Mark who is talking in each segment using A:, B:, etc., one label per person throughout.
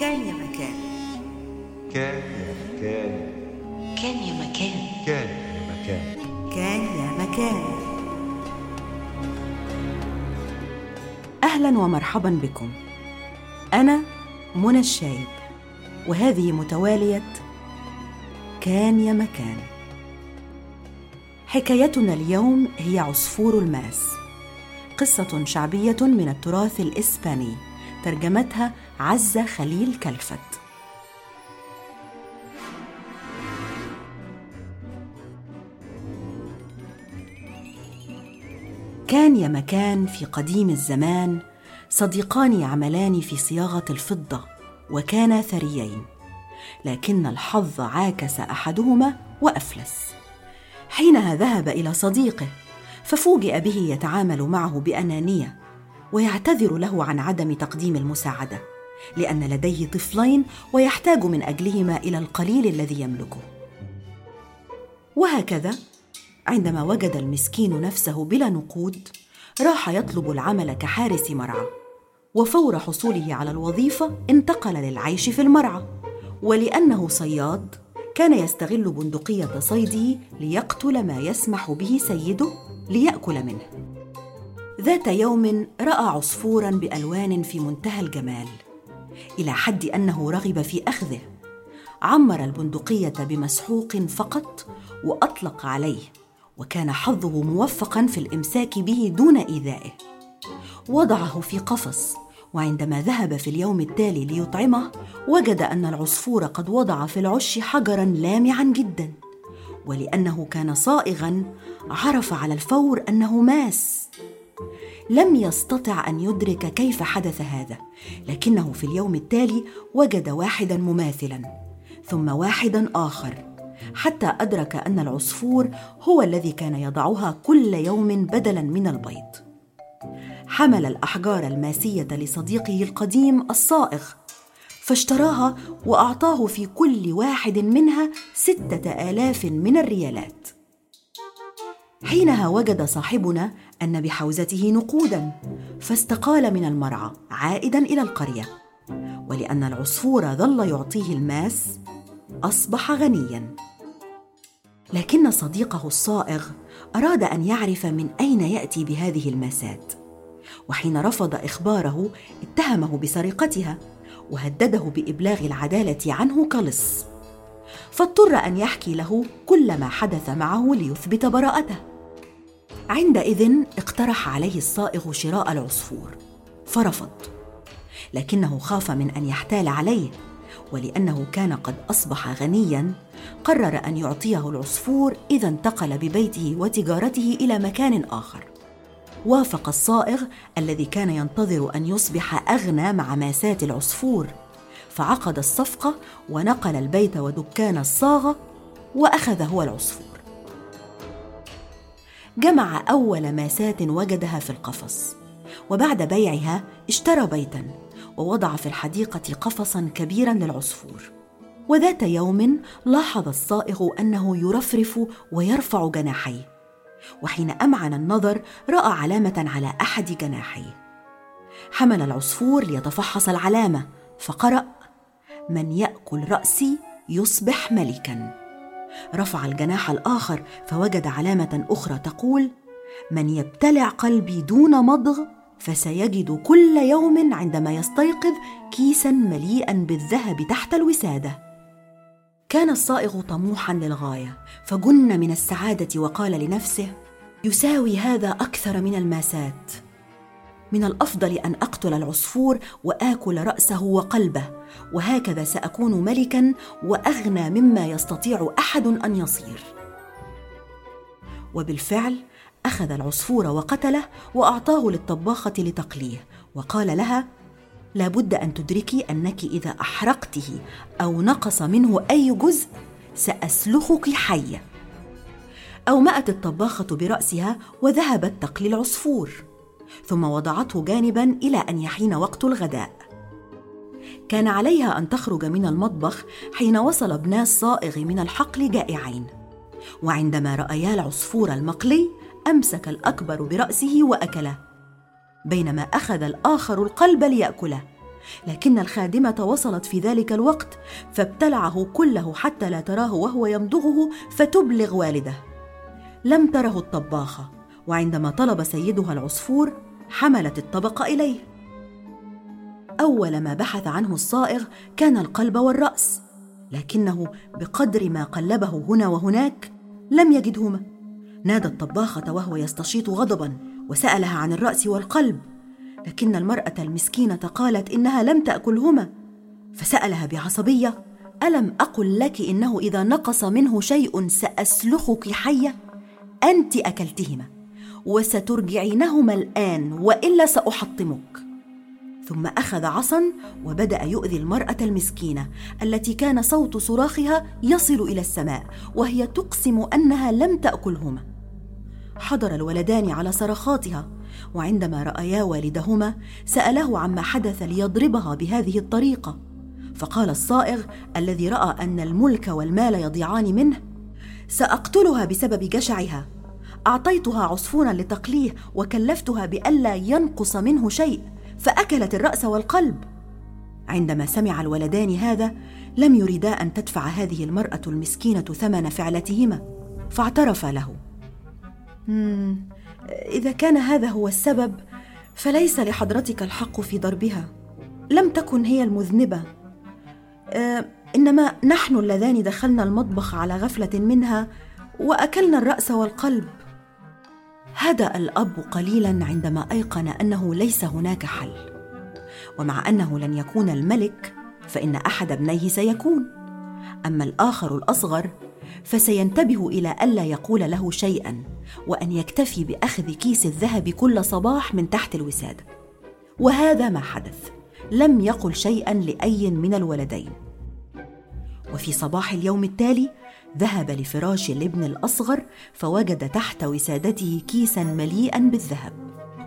A: كان يا مكان.
B: كان يا مكان.
C: كان يا مكان.
B: كان يا مكان.
A: كان يا مكان.
D: أهلا ومرحبا بكم. أنا منى الشايب وهذه متوالية كان يا مكان. حكايتنا اليوم هي عصفور الماس قصة شعبية من التراث الإسباني. ترجمتها عزة خليل كلفت. كان يا مكان في قديم الزمان صديقان يعملان في صياغة الفضة وكانا ثريين لكن الحظ عاكس أحدهما وأفلس. حينها ذهب إلى صديقه ففوجئ به يتعامل معه بأنانية. ويعتذر له عن عدم تقديم المساعدة لأن لديه طفلين ويحتاج من أجلهما إلى القليل الذي يملكه. وهكذا عندما وجد المسكين نفسه بلا نقود راح يطلب العمل كحارس مرعى وفور حصوله على الوظيفة انتقل للعيش في المرعى ولأنه صياد كان يستغل بندقية صيده ليقتل ما يسمح به سيده ليأكل منه. ذات يوم رأى عصفورا بألوان في منتهى الجمال إلى حد أنه رغب في أخذه. عمر البندقية بمسحوق فقط وأطلق عليه وكان حظه موفقا في الإمساك به دون إيذائه. وضعه في قفص وعندما ذهب في اليوم التالي ليطعمه وجد أن العصفور قد وضع في العش حجرا لامعا جدا ولأنه كان صائغا عرف على الفور أنه ماس. لم يستطع أن يدرك كيف حدث هذا لكنه في اليوم التالي وجد واحدا مماثلا ثم واحدا آخر حتى أدرك أن العصفور هو الذي كان يضعها كل يوم بدلا من البيض. حمل الأحجار الماسية لصديقه القديم الصائغ فاشتراها وأعطاه في كل واحد منها ستة آلاف من الريالات. حينها وجد صاحبنا أن بحوزته نقودا فاستقال من المرعى عائدا إلى القرية ولأن العصفور ظل يعطيه الماس أصبح غنيا. لكن صديقه الصائغ أراد أن يعرف من أين يأتي بهذه الماسات وحين رفض إخباره اتهمه بسرقتها وهدده بإبلاغ العدالة عنه كلص فاضطر أن يحكي له كل ما حدث معه ليثبت براءته. عندئذ اقترح عليه الصائغ شراء العصفور. فرفض لكنه خاف من أن يحتال عليه ولأنه كان قد أصبح غنيا قرر أن يعطيه العصفور إذا انتقل ببيته وتجارته إلى مكان آخر. وافق الصائغ الذي كان ينتظر أن يصبح أغنى مع ماسات العصفور فعقد الصفقة ونقل البيت ودكان الصاغة واخذ هو العصفور. جمع أول ماسات وجدها في القفص وبعد بيعها اشترى بيتا ووضع في الحديقة قفصا كبيرا للعصفور. وذات يوم لاحظ الصائغ أنه يرفرف ويرفع جناحيه وحين أمعن النظر رأى علامة على أحد جناحيه. حمل العصفور ليتفحص العلامة فقرأ من يأكل رأسي يصبح ملكا. رفع الجناح الآخر فوجد علامة أخرى تقول من يبتلع قلبي دون مضغ فسيجد كل يوم عندما يستيقظ كيسا مليئا بالذهب تحت الوسادة. كان الصائغ طموحا للغاية فجن من السعادة وقال لنفسه يساوي هذا أكثر من الماسات من الأفضل أن أقتل العصفور وآكل رأسه وقلبه وهكذا سأكون ملكا وأغنى مما يستطيع أحد أن يصير. وبالفعل أخذ العصفور وقتله وأعطاه للطباخة لتقليه وقال لها لابد أن تدركي أنك إذا أحرقته أو نقص منه أي جزء سأسلخك حيه أومأت الطباخة برأسها وذهبت تقلي العصفور. ثم وضعته جانبا إلى أن يحين وقت الغداء. كان عليها أن تخرج من المطبخ حين وصل ابنا الصائغ من الحقل جائعين. وعندما رأيا العصفور المقلي أمسك الأكبر برأسه وأكله بينما أخذ الآخر القلب ليأكله. لكن الخادمة وصلت في ذلك الوقت فابتلعه كله حتى لا تراه وهو يمضغه فتبلغ والده. لم تره الطباخة. وعندما طلب سيدها العصفور حملت الطبق إليه. أول ما بحث عنه الصائغ كان القلب والرأس لكنه بقدر ما قلبه هنا وهناك لم يجدهما. نادى الطباخة وهو يستشيط غضبا وسألها عن الرأس والقلب لكن المرأة المسكينة قالت إنها لم تأكلهما. فسألها بعصبية ألم أقل لك إنه إذا نقص منه شيء سأسلخك حية؟ أنت أكلتهما. وسترجعينهما الآن وإلا سأحطمك. ثم أخذ عصا وبدأ يؤذي المرأة المسكينة التي كان صوت صراخها يصل إلى السماء وهي تقسم أنها لم تأكلهما. حضر الولدان على صرخاتها وعندما رأيا والدهما ساله عما حدث ليضربها بهذه الطريقة. فقال الصائغ الذي رأى أن الملك والمال يضيعان منه سأقتلها بسبب جشعها. أعطيتها عصفورا لتقليه وكلفتها بألا ينقص منه شيء فأكلت الرأس والقلب. عندما سمع الولدان هذا لم يريدا أن تدفع هذه المرأة المسكينة ثمن فعلتهما فاعترفا له. إذا كان هذا هو السبب فليس لحضرتك الحق في ضربها. لم تكن هي المذنبة. آه إنما نحن اللذان دخلنا المطبخ على غفلة منها وأكلنا الرأس والقلب. هدأ الأب قليلا عندما أيقن أنه ليس هناك حل. ومع أنه لن يكون الملك فإن أحد ابنيه سيكون. أما الآخر الأصغر فسينتبه إلى الا يقول له شيئا وأن يكتفي بأخذ كيس الذهب كل صباح من تحت الوساده وهذا ما حدث. لم يقل شيئا لأي من الولدين. وفي صباح اليوم التالي ذهب لفراش الابن الأصغر فوجد تحت وسادته كيسا مليئا بالذهب.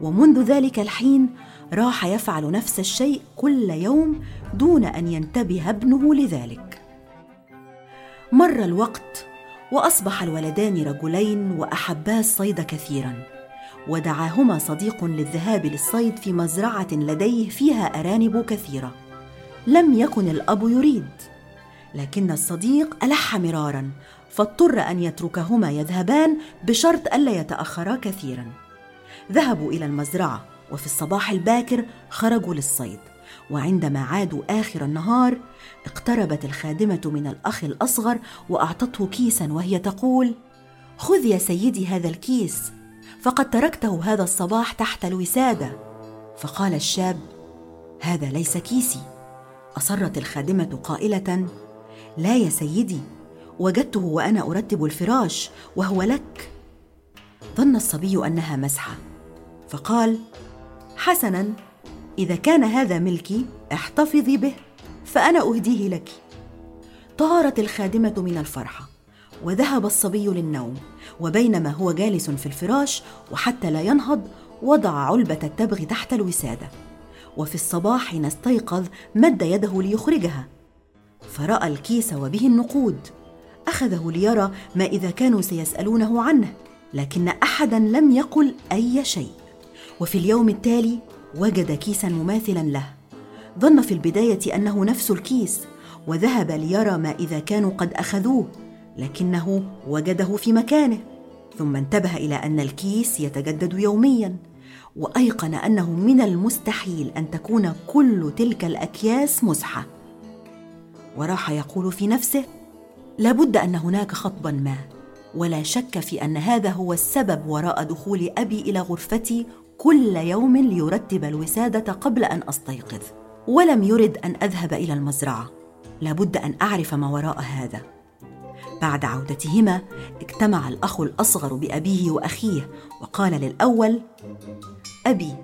D: ومنذ ذلك الحين راح يفعل نفس الشيء كل يوم دون أن ينتبه ابنه لذلك. مر الوقت وأصبح الولدان رجلين وأحبا الصيد كثيرا. ودعاهما صديق للذهاب للصيد في مزرعة لديه فيها أرانب كثيرة. لم يكن الأب يريد. لكن الصديق ألح مرارا فاضطر أن يتركهما يذهبان بشرط ألا يتأخرا كثيرا. ذهبوا إلى المزرعة وفي الصباح الباكر خرجوا للصيد. وعندما عادوا آخر النهار اقتربت الخادمة من الأخ الأصغر وأعطته كيسا وهي تقول خذ يا سيدي هذا الكيس فقد تركته هذا الصباح تحت الوسادة. فقال الشاب هذا ليس كيسي. أصرت الخادمة قائلة لا يا سيدي وجدته وأنا أرتب الفراش وهو لك. ظن الصبي أنها مزحه فقال حسنا إذا كان هذا ملكي احتفظي به فأنا أهديه لك. طارت الخادمة من الفرحة وذهب الصبي للنوم وبينما هو جالس في الفراش وحتى لا ينهض وضع علبة التبغ تحت الوسادة وفي الصباح حين استيقظ مد يده ليخرجها. فراى الكيس وبه النقود. أخذه ليرى ما إذا كانوا سيسألونه عنه لكن أحدا لم يقل أي شيء. وفي اليوم التالي وجد كيسا مماثلا له. ظن في البداية أنه نفس الكيس وذهب ليرى ما إذا كانوا قد أخذوه لكنه وجده في مكانه. ثم انتبه إلى أن الكيس يتجدد يوميا وأيقن أنه من المستحيل أن تكون كل تلك الأكياس مزحة. وراح يقول في نفسه لابد أن هناك خطبا ما ولا شك في أن هذا هو السبب وراء دخول أبي إلى غرفتي كل يوم ليرتب الوسادة قبل أن أستيقظ ولم يرد أن أذهب إلى المزرعة. لابد أن أعرف ما وراء هذا. بعد عودتهما اجتمع الأخ الأصغر بأبيه وأخيه وقال للأول أبي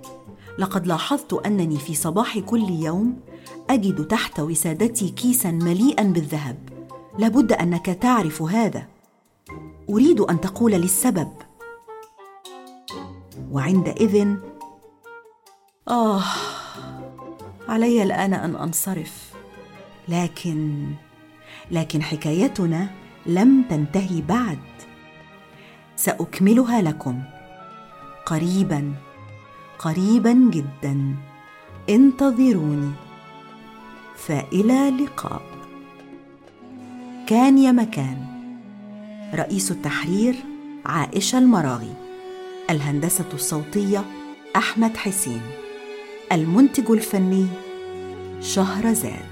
D: لقد لاحظت أنني في صباح كل يوم أجد تحت وسادتي كيسا مليئا بالذهب. لابد أنك تعرف هذا. أريد أن تقول لي السبب وعندئذ آه علي الآن أن أنصرف. لكن لكن حكايتنا لم تنتهي بعد. سأكملها لكم. قريبا قريبا جدا. انتظروني. فإلى اللقاء كان يا مكان. رئيس التحرير عائشة المراغي. الهندسة الصوتية أحمد حسين. المنتج الفني شهرزاد.